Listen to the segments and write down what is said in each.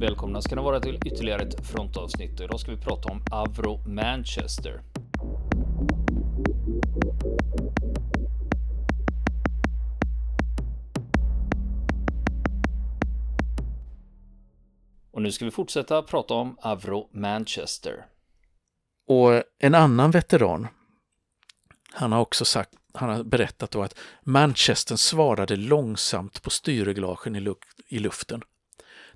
Välkomna ska ni vara till ytterligare ett frontavsnitt och idag ska vi prata om Avro Manchester. Och nu ska vi fortsätta prata om Avro Manchester. Och en annan veteran, han har också sagt, han har berättat då att Manchester svarade långsamt på styrreglagen i, i luften.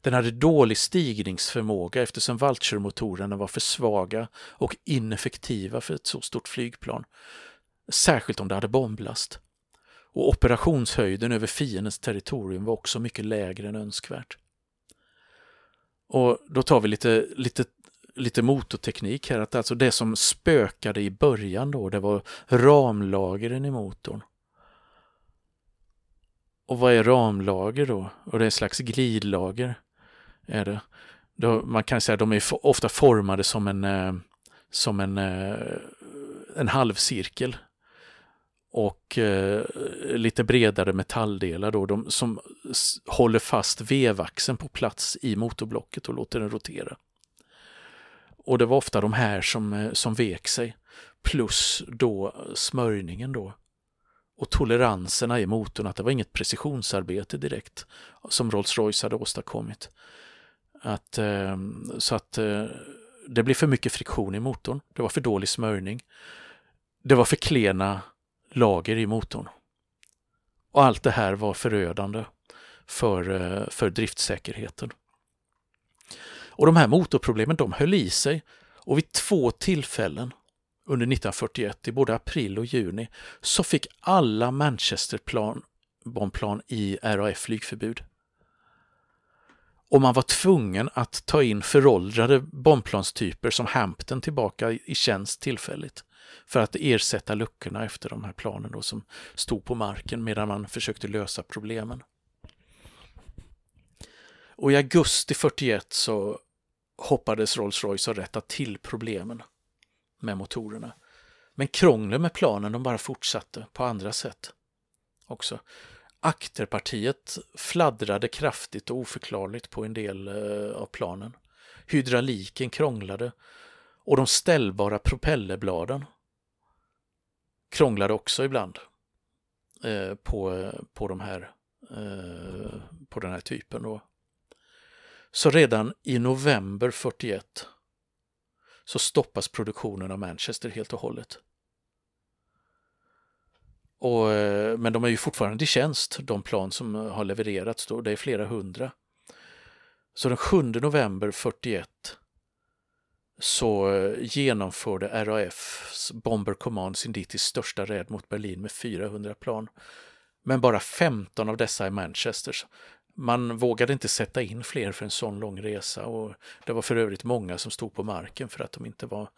Den hade dålig stigningsförmåga eftersom Vulture-motorerna var för svaga och ineffektiva för ett så stort flygplan. Särskilt om det hade bomblast. Och operationshöjden över fiendens territorium var också mycket lägre än önskvärt. Och då tar vi lite, lite, lite motorteknik här, att alltså det som spökade i början då, det var ramlagren i motorn. Och vad är ramlager då? Och det är en slags glidlager är det. Då, man kan säga att de är ofta formade som en, eh, som en, eh, en halvcirkel och eh, lite bredare metalldelar då, de som håller fast vevaxeln på plats i motorblocket och låter den rotera. Och det var ofta de här som, som vek sig, plus då smörjningen då. Och toleranserna i motorn, att det var inget precisionsarbete direkt som Rolls-Royce hade åstadkommit. Att, eh, så att eh, det blev för mycket friktion i motorn. Det var för dålig smörjning. Det var för klena lager i motorn. Och allt det här var förödande för, eh, för driftsäkerheten. Och de här motorproblemen de höll i sig och vid två tillfällen under 1941, i både april och juni, så fick alla Manchesterplan bombplan i RAF flygförbud och man var tvungen att ta in föråldrade bombplanstyper som Hampton tillbaka i tjänst tillfälligt för att ersätta luckorna efter de här planen då som stod på marken medan man försökte lösa problemen. Och i augusti 41 så hoppades Rolls-Royce ha rättat till problemen med motorerna. Men krånglen med planen de bara fortsatte på andra sätt också. Akterpartiet fladdrade kraftigt och oförklarligt på en del eh, av planen. Hydrauliken krånglade och de ställbara propellerbladen krånglade också ibland eh, på, på, de här, eh, på den här typen. Då. Så redan i november 41 så stoppas produktionen av Manchester helt och hållet. Och, eh, men de är ju fortfarande i tjänst, de plan som eh, har levererats då, det är flera hundra. Så den 7 november 41 så eh, genomförde RAFs Bomber Command sin dittills största räd mot Berlin med 400 plan. Men bara 15 av dessa är Manchesters. Man vågade inte sätta in fler för en sån lång resa och det var för övrigt många som stod på marken för att de inte var,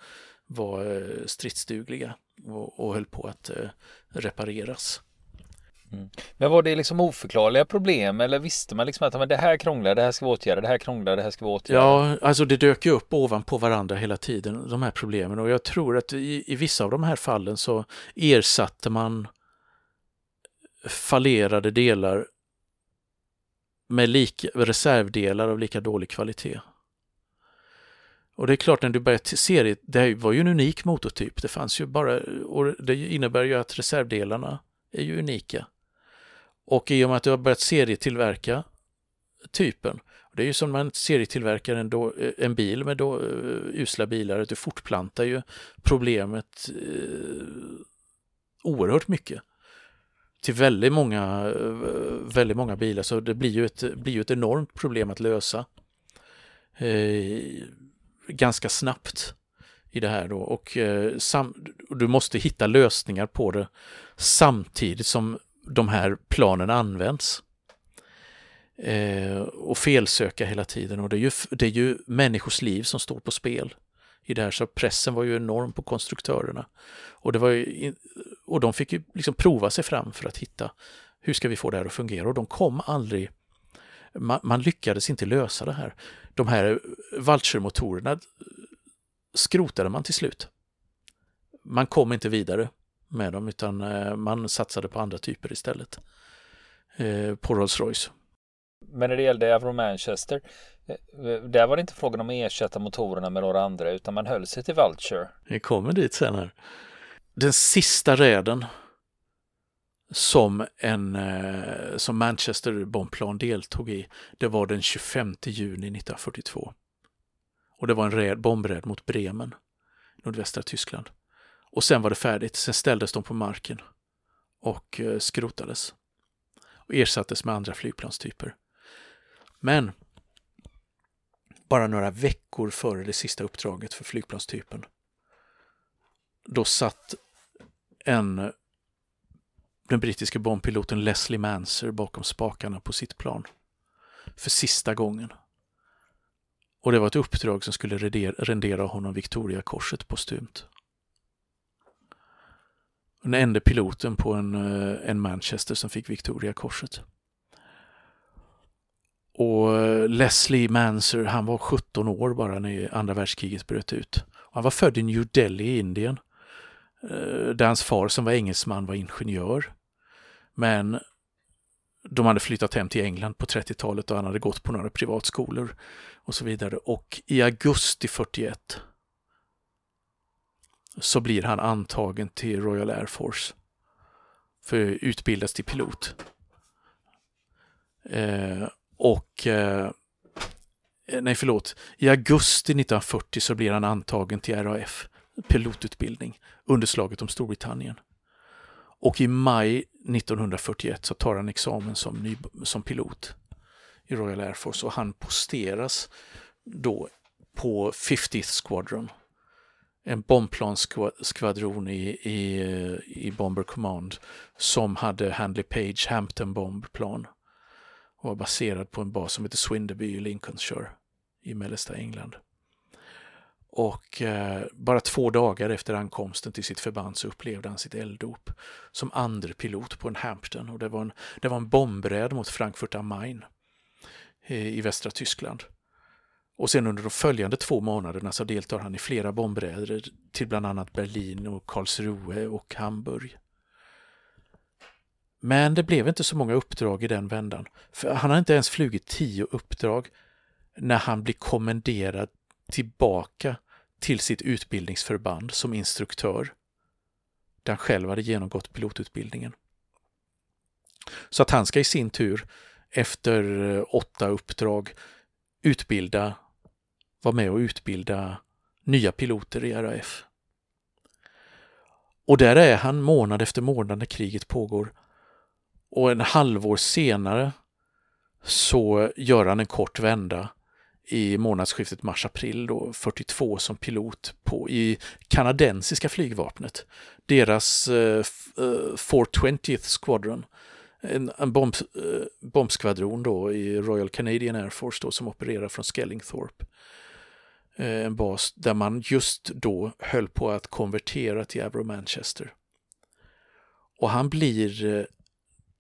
var eh, stridsdugliga och, och höll på att eh, repareras. Mm. Men var det liksom oförklarliga problem eller visste man liksom att men det här krånglar, det här ska vi åtgärda, det här krånglar, det här ska vi åtgärda? Ja, alltså det dök ju upp ovanpå varandra hela tiden, de här problemen och jag tror att i, i vissa av de här fallen så ersatte man fallerade delar med lika, reservdelar av lika dålig kvalitet. Och det är klart när du börjar se det, var ju en unik motortyp. Det fanns ju bara, och det innebär ju att reservdelarna är ju unika. Och i och med att du har börjat serietillverka typen, det är ju som man serietillverkar en, då, eh, en bil med då, uh, usla bilar, att du fortplantar ju problemet uh, oerhört mycket till väldigt många, väldigt många bilar så det blir ju ett, blir ju ett enormt problem att lösa eh, ganska snabbt i det här då och eh, sam, du måste hitta lösningar på det samtidigt som de här planen används. Eh, och felsöka hela tiden och det är, ju, det är ju människors liv som står på spel i det här så pressen var ju enorm på konstruktörerna. Och, det var ju, och de fick ju liksom prova sig fram för att hitta hur ska vi få det här att fungera och de kom aldrig man, man lyckades inte lösa det här. De här Vulture-motorerna skrotade man till slut. Man kom inte vidare med dem utan eh, man satsade på andra typer istället. Eh, på Rolls-Royce. Men när det gällde Avro Manchester, eh, där var det inte frågan om att ersätta motorerna med några andra utan man höll sig till Vulture. Vi kommer dit sen här. Den sista räden som, en, eh, som Manchester bombplan deltog i, det var den 25 juni 1942. Och det var en räd, bombräd mot Bremen, nordvästra Tyskland. Och sen var det färdigt, sen ställdes de på marken och eh, skrotades och ersattes med andra flygplanstyper. Men bara några veckor före det sista uppdraget för flygplanstypen då satt en den brittiske bombpiloten Leslie Manser bakom spakarna på sitt plan. För sista gången. Och det var ett uppdrag som skulle rendera honom Victoriakorset postumt. Den enda piloten på en, eh, en Manchester som fick Victoriakorset. Och eh, Leslie Manser, han var 17 år bara när andra världskriget bröt ut. Han var född i New Delhi i Indien. Eh, där hans far som var engelsman var ingenjör. Men de hade flyttat hem till England på 30-talet och han hade gått på några privatskolor och så vidare. Och i augusti 41 så blir han antagen till Royal Air Force för att utbildas till pilot. Eh, och eh, nej förlåt, i augusti 1940 så blir han antagen till RAF, pilotutbildning, under slaget om Storbritannien. Och i maj 1941 så tar han examen som, ny, som pilot i Royal Air Force och han posteras då på 50th Squadron. En bombplansskvadron i, i, i Bomber Command som hade Handley Page Hampton bombplan och var baserad på en bas som heter Swinderby i Lincolnshire i mellersta England. Och eh, bara två dagar efter ankomsten till sitt förband så upplevde han sitt elddop som andre pilot på en Hampton och det var en, det var en bombräd mot Frankfurt am Main eh, i västra Tyskland. Och sen under de följande två månaderna så deltar han i flera bombräder till bland annat Berlin och Karlsruhe och Hamburg. Men det blev inte så många uppdrag i den vändan. För han har inte ens flugit tio uppdrag när han blir kommenderad tillbaka till sitt utbildningsförband som instruktör, där han själv hade genomgått pilotutbildningen. Så att han ska i sin tur efter eh, åtta uppdrag utbilda, vara med och utbilda nya piloter i RAF. Och där är han månad efter månad när kriget pågår. Och en halvår senare så gör han en kort vända i månadsskiftet mars-april då 42 som pilot på, i kanadensiska flygvapnet. Deras eh, 420th eh, Squadron, en, en bomb, eh, bombskvadron då i Royal Canadian Air Force då, som opererar från Skellingthorpe. Eh, en bas där man just då höll på att konvertera till Avro Manchester. Och han blir eh,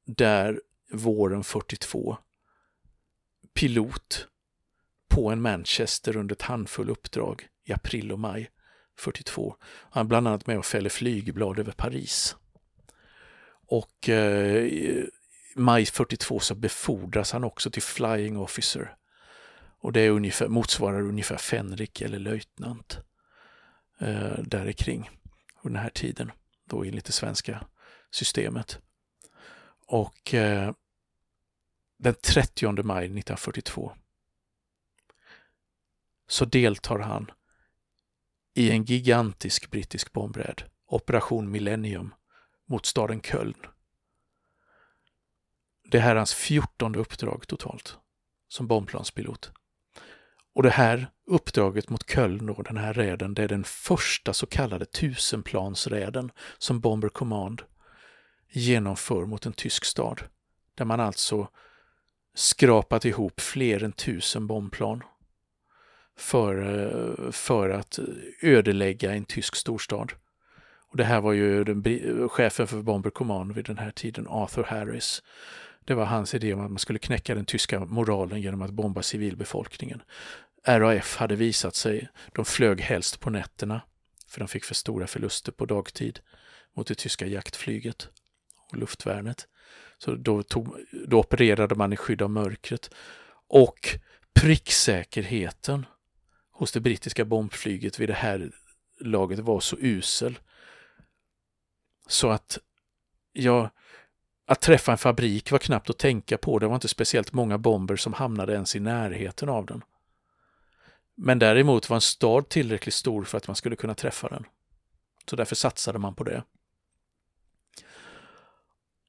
där våren 42 pilot på en Manchester under ett handfull uppdrag i april och maj 42. Han är bland annat med och fäller flygblad över Paris. Och eh, maj 42 så befordras han också till Flying Officer. Och det är ungefär, motsvarar ungefär fänrik eller löjtnant eh, där kring den här tiden, då enligt det svenska systemet. Och eh, den 30 maj 1942 så deltar han i en gigantisk brittisk bombräd, Operation Millennium, mot staden Köln. Det här är hans fjortonde uppdrag totalt som bombplanspilot. Och det här uppdraget mot Köln, och den här räden, det är den första så kallade tusenplansräden som Bomber Command genomför mot en tysk stad. Där man alltså skrapat ihop fler än tusen bombplan för, eh, för att ödelägga en tysk storstad. Och det här var ju den, chefen för Bomber Command vid den här tiden, Arthur Harris. Det var hans idé om att man skulle knäcka den tyska moralen genom att bomba civilbefolkningen. RAF hade visat sig, de flög helst på nätterna, för de fick för stora förluster på dagtid mot det tyska jaktflyget och luftvärnet. Så då, tog, då opererade man i skydd av mörkret. Och pricksäkerheten hos det brittiska bombflyget vid det här laget var så usel. Så att ja, att träffa en fabrik var knappt att tänka på. Det var inte speciellt många bomber som hamnade ens i närheten av den. Men däremot var en stad tillräckligt stor för att man skulle kunna träffa den. Så därför satsade man på det.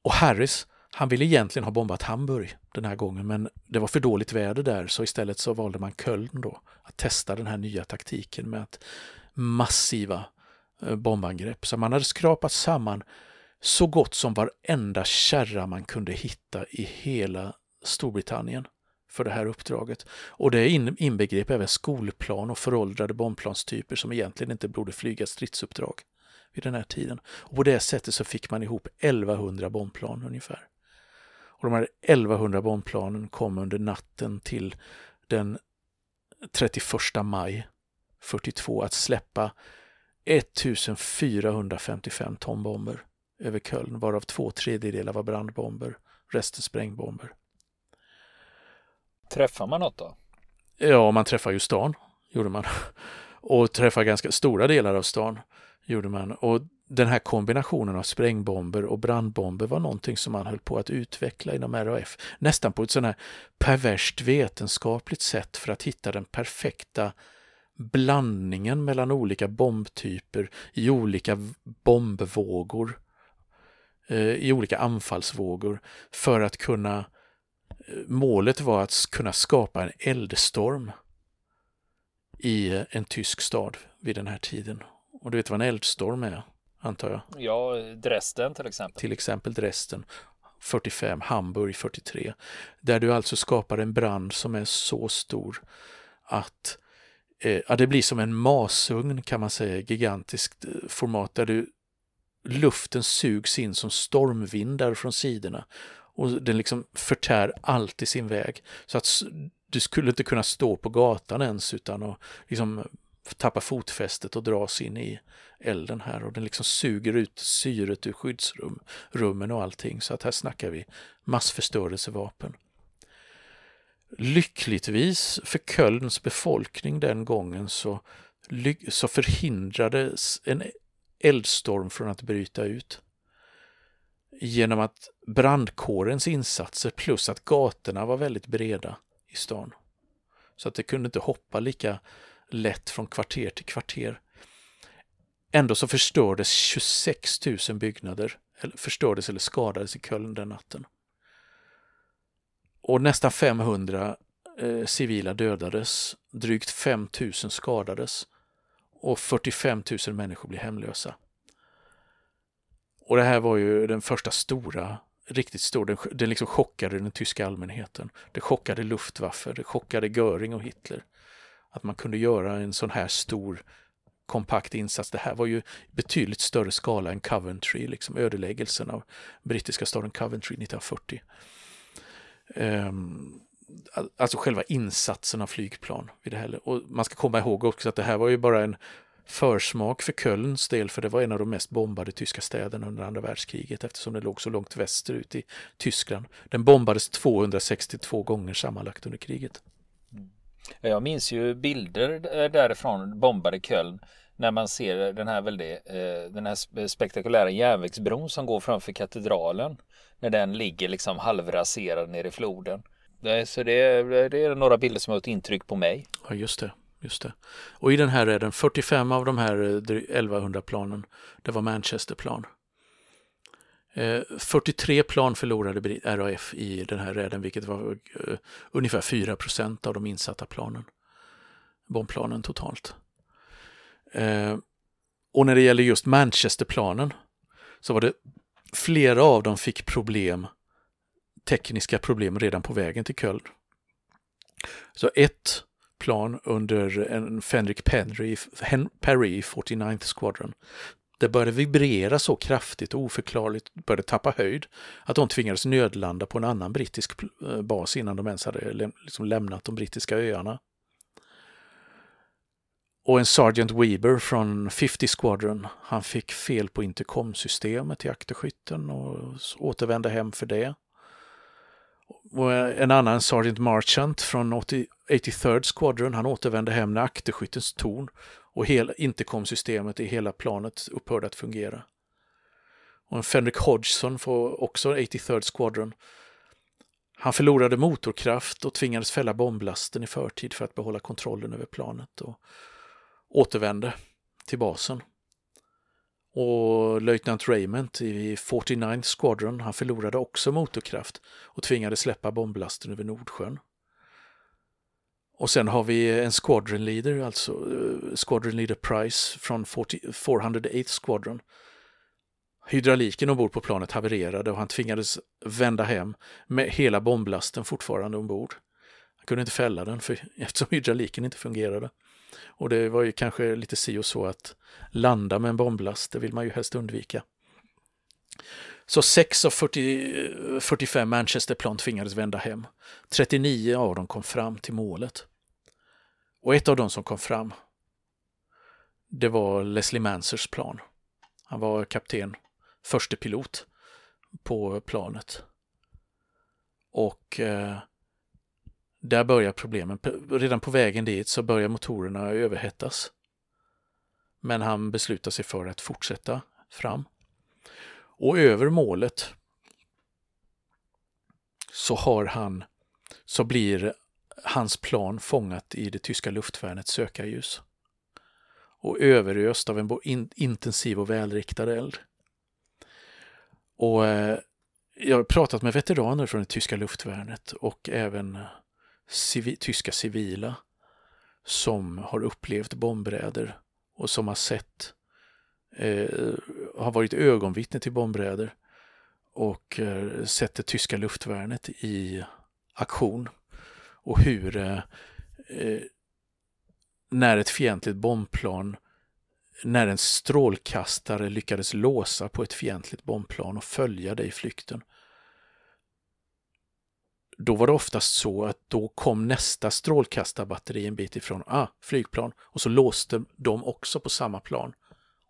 Och Harris, han ville egentligen ha bombat Hamburg den här gången, men det var för dåligt väder där, så istället så valde man Köln då, att testa den här nya taktiken med att massiva eh, bombangrepp. Så man hade skrapat samman så gott som varenda kärra man kunde hitta i hela Storbritannien för det här uppdraget. Och det inbegrep även skolplan och föråldrade bombplanstyper som egentligen inte borde flyga stridsuppdrag vid den här tiden. Och på det sättet så fick man ihop 1100 bombplan ungefär. Och de här 1100 bombplanen kom under natten till den 31 maj 42 att släppa 1455 ton bomber över Köln, varav två tredjedelar var brandbomber, resten sprängbomber. Träffar man något då? Ja, man träffar ju stan, gjorde man. Och träffar ganska stora delar av stan, gjorde man. Och den här kombinationen av sprängbomber och brandbomber var någonting som man höll på att utveckla inom RAF. Nästan på ett sådant här perverst vetenskapligt sätt för att hitta den perfekta blandningen mellan olika bombtyper i olika bombvågor, eh, i olika anfallsvågor för att kunna eh, målet var att kunna skapa en eldstorm i en tysk stad vid den här tiden. Och du vet vad en eldstorm är, antar jag? Ja, Dresden till exempel. Till exempel Dresden 45, Hamburg 43. Där du alltså skapar en brand som är så stor att eh, ja, det blir som en masugn kan man säga, gigantiskt eh, format där du luften sugs in som stormvindar från sidorna och den liksom förtär allt i sin väg. Så att du skulle inte kunna stå på gatan ens utan att liksom tappar fotfästet och dras in i elden här och den liksom suger ut syret ur skyddsrummen och allting. Så att här snackar vi massförstörelsevapen. Lyckligtvis för Kölns befolkning den gången så, så förhindrades en eldstorm från att bryta ut genom att brandkårens insatser plus att gatorna var väldigt breda i stan. Så att det kunde inte hoppa lika lätt från kvarter till kvarter. Ändå så förstördes 26 000 byggnader, eller förstördes eller skadades i Köln den natten. Och nästan 500 eh, civila dödades, drygt 5 000 skadades och 45 000 människor blev hemlösa. Och det här var ju den första stora, riktigt stor, den, den liksom chockade den tyska allmänheten. Det chockade Luftwaffe, det chockade Göring och Hitler. Att man kunde göra en sån här stor kompakt insats. Det här var ju betydligt större skala än Coventry, liksom ödeläggelsen av brittiska staden Coventry 1940. Um, ehm, alltså själva insatsen av flygplan vid det här. Och man ska komma ihåg också att det här var ju bara en försmak för Kölns del, för det var en av de mest bombade tyska städerna under andra världskriget eftersom den låg så långt västerut i Tyskland. Den bombades 262 gånger sammanlagt under kriget. Jag minns ju bilder eh, därifrån, bombade Köln, när man ser den här väldigt, eh, den här eh, spektakulära järnvägsbron som går framför katedralen. När den ligger liksom halvraserad nere i floden. Så det, det är några bilder som har ett intryck på mig. Ja, just det just det. Och i den här är den 45 av de här 1100-planen, det var Manchesterplan. Eh, 43 plan förlorade RAF i den här räden, vilket var eh, ungefär 4 procent av de insatta planen. Bombplanen totalt. Eh, och när det gäller just Manchesterplanen så var det flera av dem fick problem, tekniska problem redan på vägen till Köln. Så ett plan under en Fenrik Perry, Perry 49th Squadron. Det började vibrera så kraftigt och oförklarligt, började tappa höjd, att de tvingades nödlanda på en annan brittisk eh, bas innan de ens hade läm liksom lämnat de brittiska öarna. Och en Sergeant Weber från 50 Squadron, han fick fel på intercomsystemet i akterskytten och återvände hem för det. Och eh, en annan Sergeant Marchant från 83rd Squadron, han återvände hem när akterskyttens torn och hela intercomsystemet i hela planet upphörde att fungera. Och en Fenrik Hodgson får också 83rd Squadron. Han förlorade motorkraft och tvingades fälla bomblasten i förtid för att behålla kontrollen över planet och återvände till basen. Och löjtnant Raymond i 49th Squadron, han förlorade också motorkraft och tvingades släppa bomblasten över Nordsjön. Och sen har vi en Squadron Leader, alltså uh, Squadron Leader Price från 40, 408th Squadron. Hydrauliken ombord på planet havererade och han tvingades vända hem med hela bomblasten fortfarande ombord. Han kunde inte fälla den för, eftersom hydrauliken inte fungerade. Och det var ju kanske lite si och så att landa med en bomblast, det vill man ju helst undvika. Så 6 av 40, 45 Manchesterplan tvingades vända hem. 39 av dem kom fram till målet. Och ett av dem som kom fram, det var Leslie Mansers plan. Han var kapten, förste pilot på planet. Och eh, där börjar problemen. Redan på vägen dit så börjar motorerna överhettas. Men han beslutar sig för att fortsätta fram. Och över målet så har han, så blir hans plan fångat i det tyska luftvärnets sökarljus och överöst av en in, intensiv och välriktad eld. Och eh, jag har pratat med veteraner från det tyska luftvärnet och även civi, tyska civila som har upplevt bombräder och som har sett, eh, har varit ögonvittne till bombräder och eh, sett det tyska luftvärnet i aktion och hur eh, eh när ett fientligt bombplan när en strålkastare lyckades låsa på ett fientligt bombplan och följa det i flykten då var det oftast så att då kom nästa strålkastarbatteri en bit ifrån, ah, flygplan, och så låste de också på samma plan.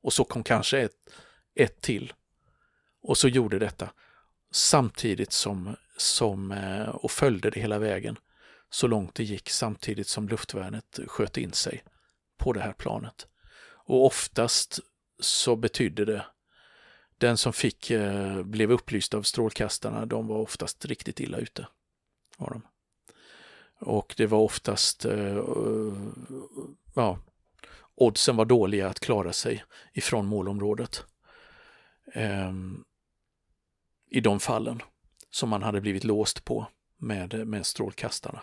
Och så kom kanske ett, ett till. Och så gjorde detta samtidigt som, som eh, och följde det hela vägen så långt det gick samtidigt som luftvärnet sköt in sig på det här planet. Och oftast så betydde det den som fick eh, blev upplyst av strålkastarna, de var oftast riktigt illa ute var de. Och det var oftast, eh, ja, oddsen var dåliga att klara sig ifrån målområdet. Eh, I de fallen som man hade blivit låst på med, med strålkastarna.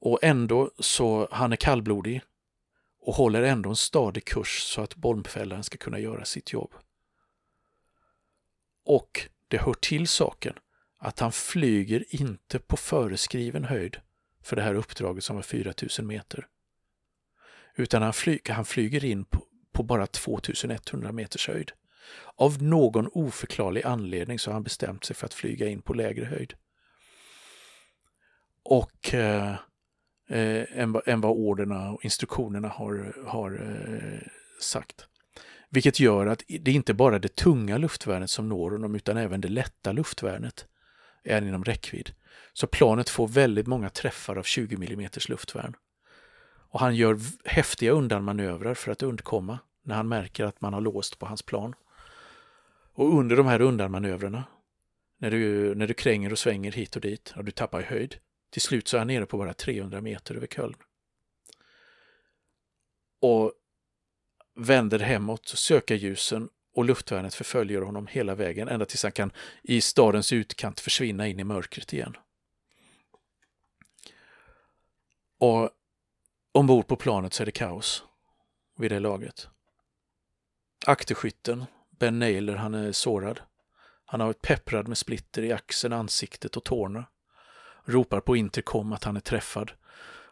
Och ändå så, han är kallblodig och håller ändå en stadig kurs så att bombfällaren ska kunna göra sitt jobb. Och det hör till saken att han flyger inte på föreskriven höjd för det här uppdraget som var 4000 meter. Utan han, flyger, han flyger in på, på bara 2100 meters höjd. Av någon oförklarlig anledning så har han bestämt sig för att flyga in på lägre höjd. Och eh, eh, än, än vad orderna och instruktionerna har, har eh, sagt. Vilket gör att det inte bara är det tunga luftvärnet som når honom utan även det lätta luftvärnet är inom räckvidd. Så planet får väldigt många träffar av 20 mm luftvärn. Och han gör häftiga undanmanövrar för att undkomma när han märker att man har låst på hans plan. Och under de här undanmanövrerna, när du, när du kränger och svänger hit och dit och du tappar i höjd, till slut så är han nere på bara 300 meter över Köln. Och vänder hemåt, söker ljusen och luftvärnet förföljer honom hela vägen ända tills han kan i stadens utkant försvinna in i mörkret igen. Och ombord på planet så är det kaos vid det laget. Akterskytten, Ben Naylor, han är sårad. Han har varit pepprad med splitter i axeln, ansiktet och tårna. Ropar på intercom att han är träffad.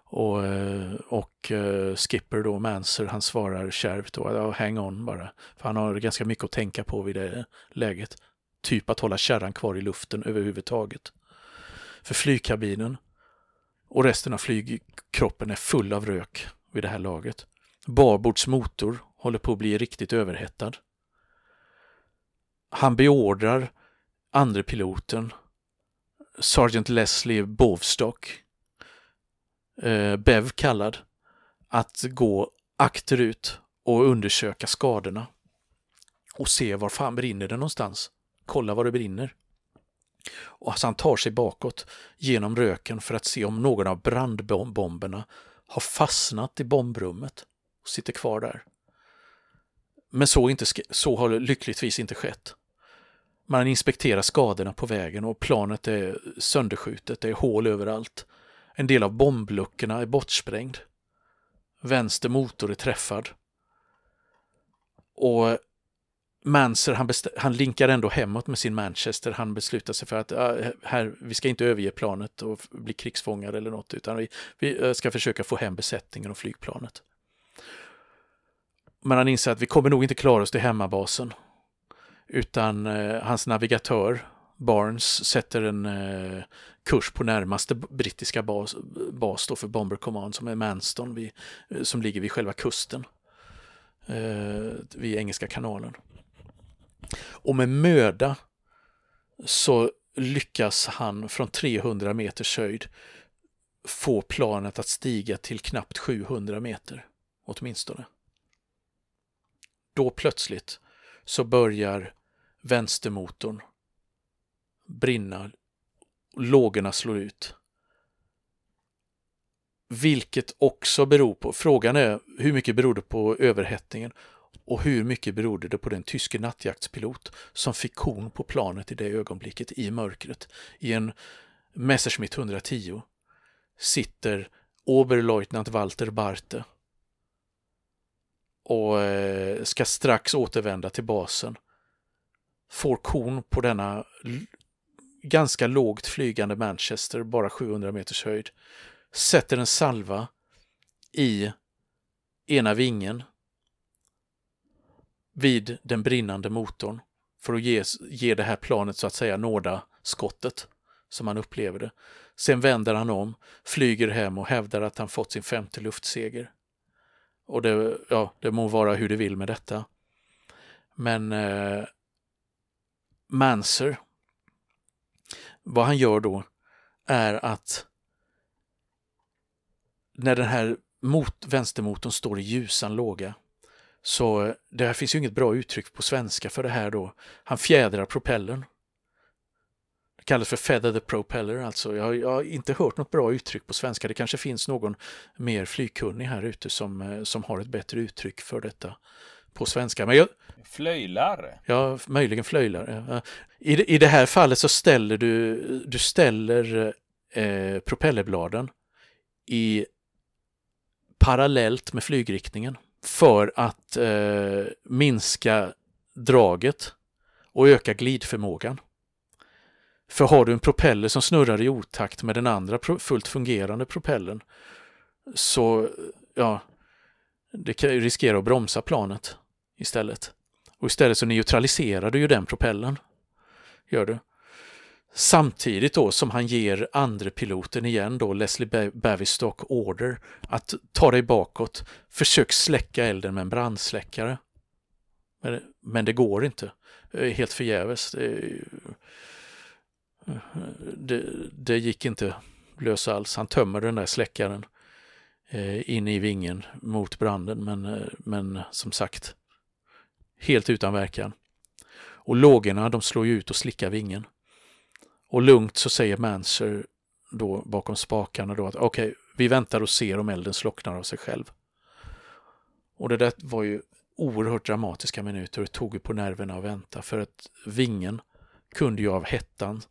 Och, eh, och eh, Skipper då, Manser, han svarar kärvt då, hang on bara. För han har ganska mycket att tänka på vid det läget. Typ att hålla kärran kvar i luften överhuvudtaget. För flygkabinen och resten av flygkroppen är full av rök vid det här laget. Barbords motor håller på att bli riktigt överhettad. Han beordrar andre piloten, Sergeant Leslie Bovstock, eh, Bev kallad, att gå akterut och undersöka skadorna och se var fan brinner det någonstans. Kolla var det brinner. Och alltså han tar sig bakåt genom röken för att se om någon av brandbomberna har fastnat i bombrummet och sitter kvar där. Men så, inte, så har lyckligtvis inte skett. Man inspekterar skadorna på vägen och planet är sönderskjutet, det är hål överallt. En del av bombluckorna är bortsprängd. Vänster motor är träffad. Och Manser, han, han linkar ändå hemåt med sin Manchester. Han beslutar sig för att äh, här, vi ska inte överge planet och bli krigsfångar eller något, utan vi, vi eh, ska försöka få hem besättningen och flygplanet. Men han inser att vi kommer nog inte klara oss till hemmabasen. Utan eh, hans navigatör Barnes sätter en eh, kurs på närmaste brittiska bas, bas då för Bomber Command som är Manston vid, eh, som ligger vid själva kusten. Eh, vid Engelska kanalen. Och med möda så lyckas han från 300 meters höjd få planet att stiga till knappt 700 meter åtminstone. Då plötsligt så börjar vänstermotorn brinna, lågorna slår ut. Vilket också beror på, frågan är hur mycket beror det på överhettningen och hur mycket berodde det på den tyske nattjaktspilot som fick kon på planet i det ögonblicket i mörkret. I en Messerschmitt 110 sitter Oberleutnant Walter Barte och eh, ska strax återvända till basen. Får kon på denna ganska lågt flygande Manchester, bara 700 meters höjd. Sätter en salva i ena vingen vid den brinnande motorn för att ge, ge det här planet så att säga nåda skottet som han upplever det. Sen vänder han om, flyger hem och hävdar att han fått sin femte luftseger. Och det, ja, det må vara hur det vill med detta. Men eh, Manser, vad han gör då är att när den här mot, vänstermotorn står i ljusan låga så eh, det här finns ju inget bra uttryck på svenska för det här då. Han fjädrar propellern. Kallas för feather the propeller alltså. Jag, jag, har inte hört något bra uttryck på svenska. Det kanske finns någon mer flygkunnig här ute som, eh, som har ett bättre uttryck för detta på svenska. Men jag, flöjlar? Ja, möjligen flöjlar. I, I det här fallet så ställer du, du ställer eh, propellerbladen i parallellt med flygriktningen för att eh, minska draget och öka glidförmågan. För har du en propeller som snurrar i otakt med den andra fullt fungerande propellern så ja, det kan riskera att bromsa planet istället. Och istället så neutraliserar du ju den propellern. Gör du. Samtidigt då som han ger andre piloten igen då, Leslie Bavistock, order att ta dig bakåt, försök släcka elden med en brandsläckare. Men, men det går inte. Helt förgäves. Det, det, det gick inte lösa alls. Han tömmer den där släckaren eh, in i vingen mot branden men, eh, men som sagt helt utan verkan. Och lågorna de slår ut och slickar vingen. Och lugnt så säger Manser då bakom spakarna då att okej, okay, vi väntar och ser om elden slocknar av sig själv. Och det där var ju oerhört dramatiska minuter och det tog ju på nerverna att vänta för att vingen kunde ju av hettan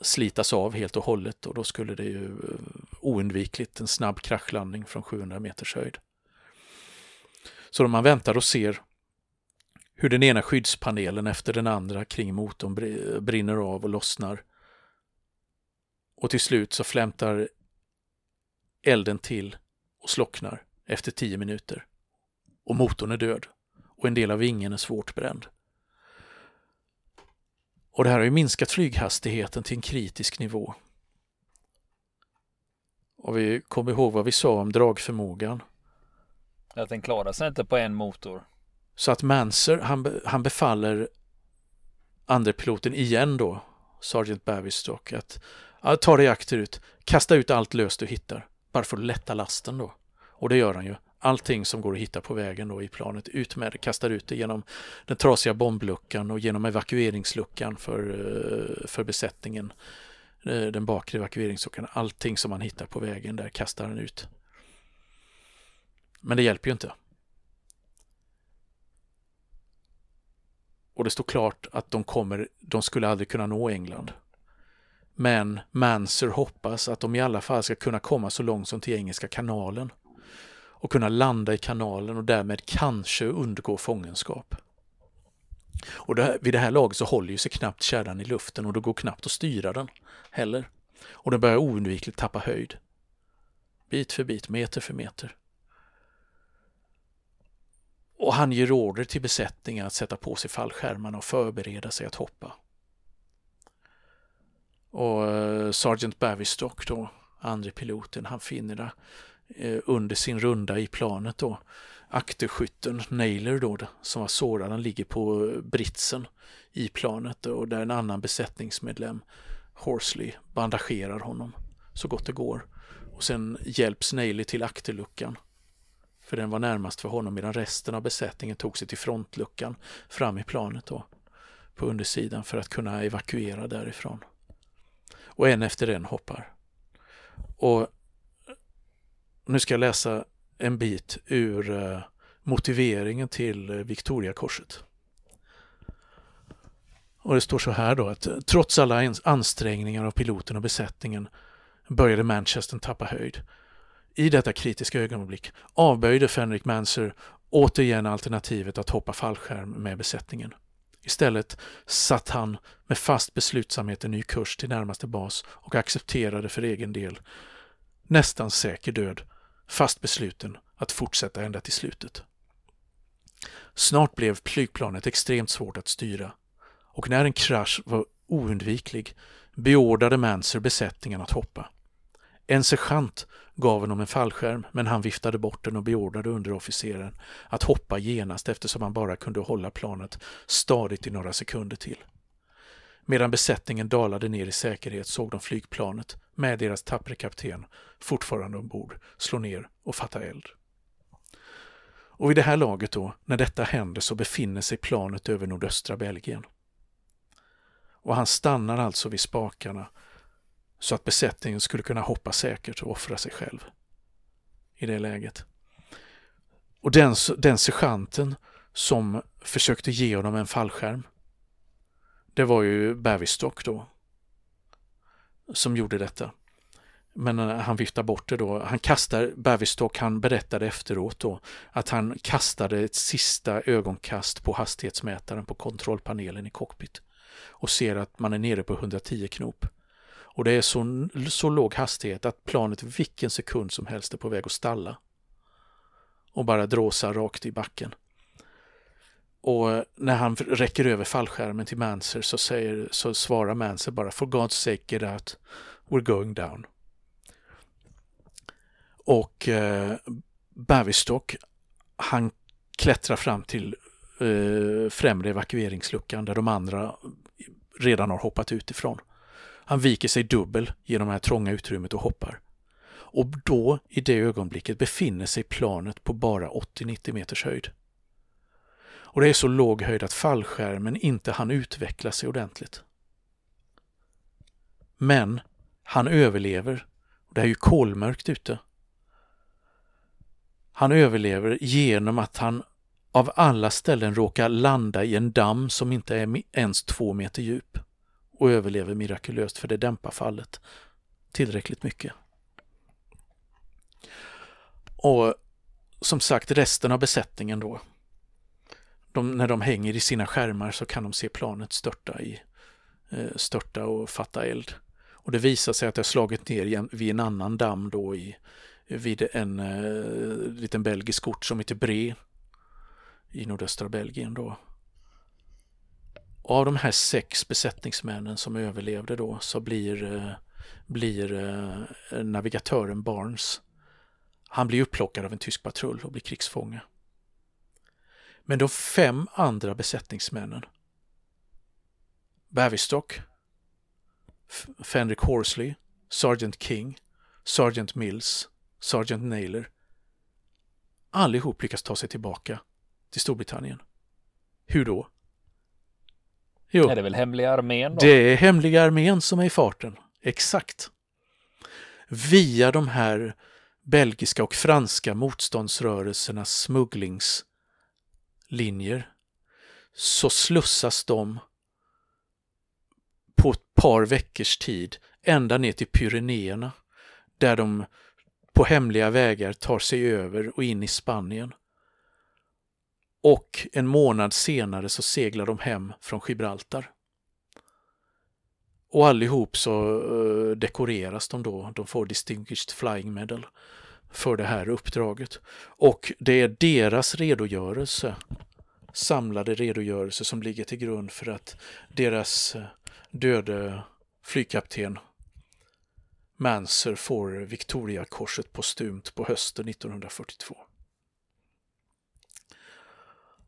slitas av helt och hållet och då skulle det ju eh, oundvikligt en snabb kraschlandning från 700 meters höjd. Så man väntar och ser hur den ena skyddspanelen efter den andra kring motorn brinner av och lossnar och till slut så flämtar elden till och slocknar efter tio minuter. Och motorn är död. Och en del av vingen är svårt bränd. Och det här har ju minskat flyghastigheten till en kritisk nivå. Och vi kommer ihåg vad vi sa om dragförmågan. Att den klarar sig inte på en motor. Så att Manser, han, han befaller andre piloten igen då, Sergeant Bavistock, att ja, ta reaktor ut, kasta ut allt löst du hittar, bara för att lätta lasten då. Och det gör han ju. Allting som går att hitta på vägen då i planet, ut med det, kastar ut det genom den trasiga bombluckan och genom evakueringsluckan för, eh, för besättningen. Eh, den bakre evakueringsluckan, allting som man hittar på vägen där kastar han ut. Men det hjälper ju inte. Och det står klart att de kommer, de skulle aldrig kunna nå England. Men Manser hoppas att de i alla fall ska kunna komma så långt som till Engelska kanalen och kunna landa i kanalen och därmed kanske undgå fångenskap. Och det, vid det här laget så håller ju sig knappt kärran i luften och det går knappt att styra den heller. Och den börjar oundvikligt tappa höjd. Bit för bit, meter för meter. Och han ger order till besättningen att sätta på sig fallskärmarna och förbereda sig att hoppa. Och eh, Sergeant Bavistock då, andre piloten, han finner det Eh, under sin runda i planet då. Akterskytten Naylor då, som var sårad, han ligger på britsen i planet och där en annan besättningsmedlem, Horsley, bandagerar honom så gott det går. Och sen hjälps Naylor till akterluckan för den var närmast för honom medan resten av besättningen tog sig till frontluckan fram i planet då, på undersidan för att kunna evakuera därifrån. Och en efter en hoppar. Och nu ska jag läsa en bit ur eh, motiveringen till eh, Victoriakorset. Och det står så här då att eh, trots alla ansträngningar av piloten och besättningen började Manchester tappa höjd. I detta kritiska ögonblick avböjde Fenrik Manser återigen alternativet att hoppa fallskärm med besättningen. Istället satt han med fast beslutsamhet en ny kurs till närmaste bas och accepterade för egen del nästan säker död, fast besluten att fortsätta ända till slutet. Snart blev flygplanet extremt svårt att styra och när en krasch var oundviklig beordrade Manser besättningen att hoppa. En sergeant gav honom en fallskärm men han viftade bort den och beordrade underofficeren att hoppa genast eftersom han bara kunde hålla planet stadigt i några sekunder till. Medan besättningen dalade ner i säkerhet såg de flygplanet med deras tappre kapten fortfarande ombord slå ner och fatta eld. Och vid det här laget då, när detta händer så befinner sig planet över nordöstra Belgien. Och han stannar alltså vid spakarna så att besättningen skulle kunna hoppa säkert och offra sig själv i det läget. Och den, den sergeanten som försökte ge honom en fallskärm, det var ju Bavistock då, som gjorde detta. Men eh, han viftar bort det då. Han kastar, Bavistock, han berättade efteråt då att han kastade ett sista ögonkast på hastighetsmätaren på kontrollpanelen i cockpit och ser att man är nere på 110 knop. Och det är så, så låg hastighet att planet vilken sekund som helst är på väg att stalla. Och bara dråsa rakt i backen. Och när han räcker över fallskärmen till Manser så, säger, så svarar Manser bara For God's sake get out, we're going down. Och eh, Bavistock, han klättrar fram till eh, främre evakueringsluckan där de andra redan har hoppat utifrån. Han viker sig dubbel genom det här trånga utrymmet och hoppar. Och då, i det ögonblicket, befinner sig planet på bara 80-90 meters höjd. Och det är så låg höjd att fallskärmen inte hann utveckla sig ordentligt. Men han överlever. Det är ju kolmörkt ute. Han överlever genom att han av alla ställen råkar landa i en damm som inte är ens två meter djup och överlever mirakulöst för det dämpar fallet tillräckligt mycket. Och som sagt, resten av besättningen då, de, när de hänger i sina skärmar så kan de se planet störta, i, eh, störta och fatta eld. Och det visar sig att det har slagit ner vid en annan damm då i, vid en eh, liten belgisk ort som heter Bre i nordöstra Belgien då. Av de här sex besättningsmännen som överlevde då så blir, eh, blir eh, navigatören Barnes Han blir upplockad av en tysk patrull och blir krigsfånge. Men de fem andra besättningsmännen Bavistock, Fenric Horsley, Sergeant King, Sergeant Mills, Sergeant Naylor. Allihop lyckas ta sig tillbaka till Storbritannien. Hur då? Jo, är det väl hemliga armén då? Det är hemliga armén som är i farten. Exakt. Via de här belgiska och franska motståndsrörelsernas linjer så slussas de på ett par veckors tid ända ner till Pyrenéerna där de på hemliga vägar tar sig över och in i Spanien. Och en månad senare så seglar de hem från Gibraltar. Och allihop så eh, dekoreras de då. De får Distinguished Flying Medal för det här uppdraget. Och det är deras redogörelse, samlade redogörelse som ligger till grund för att deras eh, döde flygkapten Manser får Victoriakorset postumt på hösten 1942.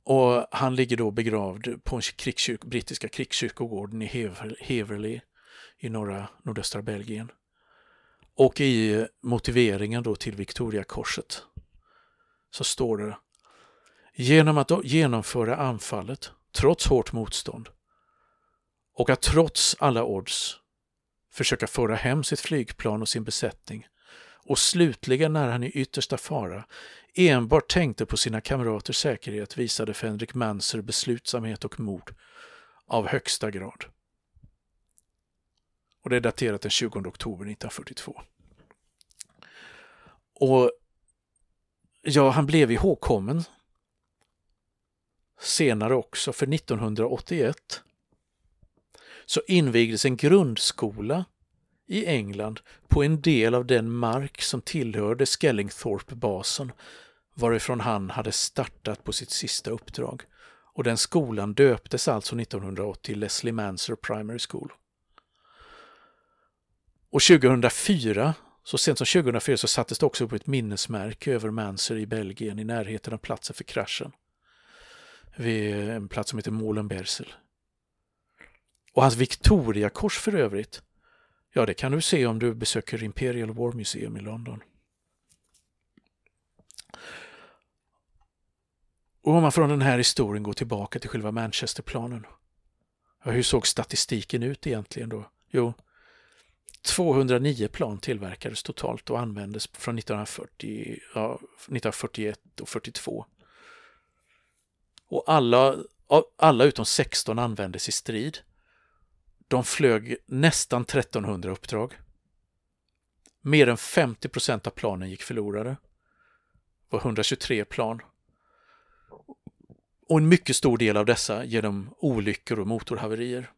Och han ligger då begravd på en krigskyrk, brittiska krigskyrkogården i Heverley i norra nordöstra Belgien. Och i motiveringen då till Victoriakorset så står det Genom att genomföra anfallet, trots hårt motstånd, och att trots alla odds försöka föra hem sitt flygplan och sin besättning och slutligen när han i yttersta fara enbart tänkte på sina kamraters säkerhet visade Fenrik Manser beslutsamhet och mod av högsta grad. Och det är daterat den 20 oktober 1942. Och ja, han blev ihågkommen senare också, för 1981 så invigdes en grundskola i England på en del av den mark som tillhörde Skellingthorpe-basen varifrån han hade startat på sitt sista uppdrag. Och den skolan döptes alltså 1980 Leslie Manser Primary School. Och 2004, så sent som 2004, så sattes det också upp ett minnesmärke över Manser i Belgien i närheten av platsen för kraschen. Vid en plats som heter Molenbersel. Och hans Victoriakors för övrigt, ja det kan du se om du besöker Imperial War Museum i London. Och om man från den här historien går tillbaka till själva Manchesterplanen. Ja, hur såg statistiken ut egentligen då? Jo, 209 plan tillverkades totalt och användes från 1940, ja, 1941 och 42. Och alla, alla utom 16 användes i strid. De flög nästan 1300 uppdrag. Mer än 50 procent av planen gick förlorade. Det var 123 plan. Och en mycket stor del av dessa genom olyckor och motorhaverier.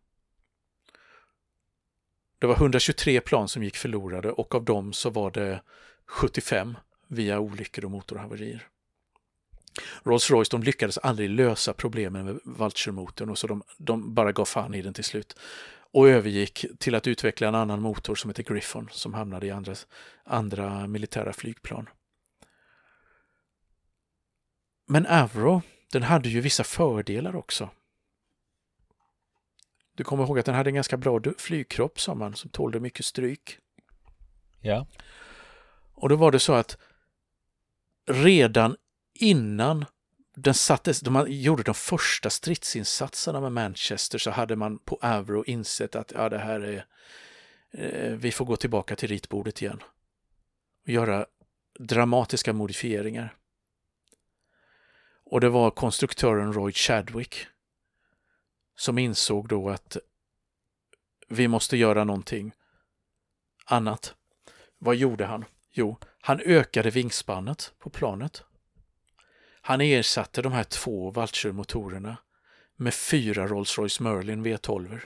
Det var 123 plan som gick förlorade och av dem så var det 75 via olyckor och motorhaverier. Rolls-Royce de lyckades aldrig lösa problemen med Vulture-motorn och så de, de bara gav fan i den till slut och övergick till att utveckla en annan motor som heter Griffon som hamnade i andra, andra militära flygplan. Men Avro, den hade ju vissa fördelar också. Du kommer ihåg att den hade en ganska bra flygkropp sa man, som tålde mycket stryk. Ja. Och då var det så att redan innan den sattes, de gjorde de första stridsinsatserna med Manchester så hade man på Avro insett att ja, det här är, eh, vi får gå tillbaka till ritbordet igen och göra dramatiska modifieringar. Och det var konstruktören Roy Chadwick som insåg då att vi måste göra någonting annat. Vad gjorde han? Jo, han ökade vingspannet på planet han ersatte de här två Vulture-motorerna med fyra Rolls-Royce Merlin V12.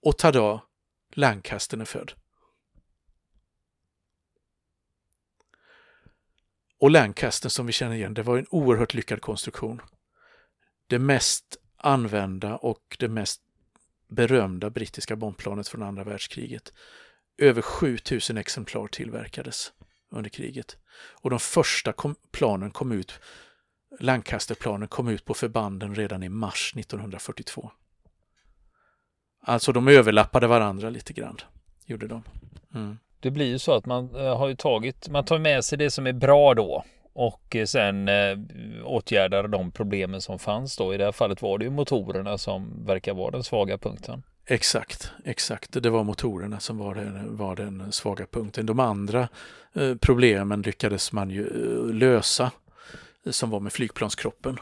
Och tada, Lancaster är född. Och Lancaster som vi känner igen, det var en oerhört lyckad konstruktion. Det mest använda och det mest berömda brittiska bombplanet från andra världskriget. Över 7000 exemplar tillverkades under kriget. Och de första kom, planen kom ut, Lancasterplanen kom ut på förbanden redan i mars 1942. Alltså de överlappade varandra lite grann, gjorde de. Mm. Det blir ju så att man eh, har ju tagit, man tar med sig det som är bra då och eh, sen eh, åtgärdade åtgärdar de problemen som fanns då. I det här fallet var det ju motorerna som verkar vara den svaga punkten. Exakt, exakt. Det var motorerna som var den, var den svaga punkten. De andra eh, problemen lyckades man ju eh, lösa, eh, som var med flygplanskroppen,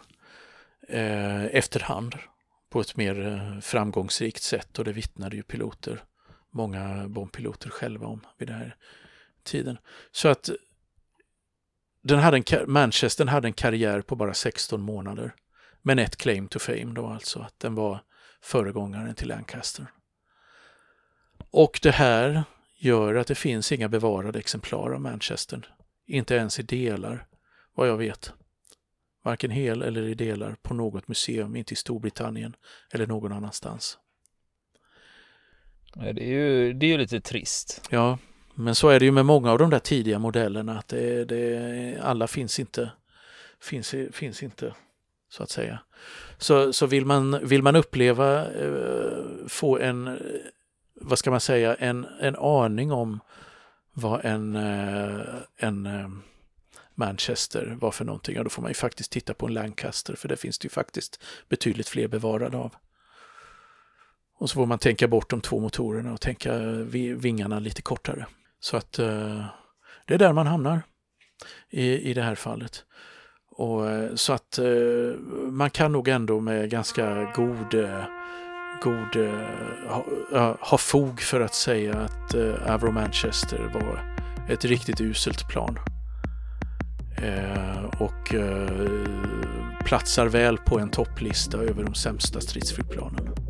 eh, efterhand på ett mer eh, framgångsrikt sätt och det vittnade ju piloter, många bombpiloter själva om vid den här tiden. Så att den hade en, Manchester hade en karriär på bara 16 månader. Men ett claim to fame då alltså, att den var föregångaren till Lancaster. Och det här gör att det finns inga bevarade exemplar av Manchester. Inte ens i delar, vad jag vet. Varken hel eller i delar på något museum, inte i Storbritannien eller någon annanstans. Det är ju, det är ju lite trist. Ja, men så är det ju med många av de där tidiga modellerna att det, det, alla finns inte, finns, finns inte så att säga. Så, så vill, man, vill man uppleva, eh, få en, eh, vad ska man säga, en, en aning om vad en, eh, en Manchester var för någonting, ja då får man ju faktiskt titta på en Lancaster för det finns det ju faktiskt betydligt fler bevarade av. Och så får man tänka bort de två motorerna och tänka vingarna lite kortare. Så att eh, det är där man hamnar i, i det här fallet. Och, eh, så att eh, man kan nog ändå med ganska god, eh, god eh, ha, ha fog för att säga att Avro Manchester var ett riktigt uselt plan. och platsar väl på en topplista över de sämsta stridsflygplanen.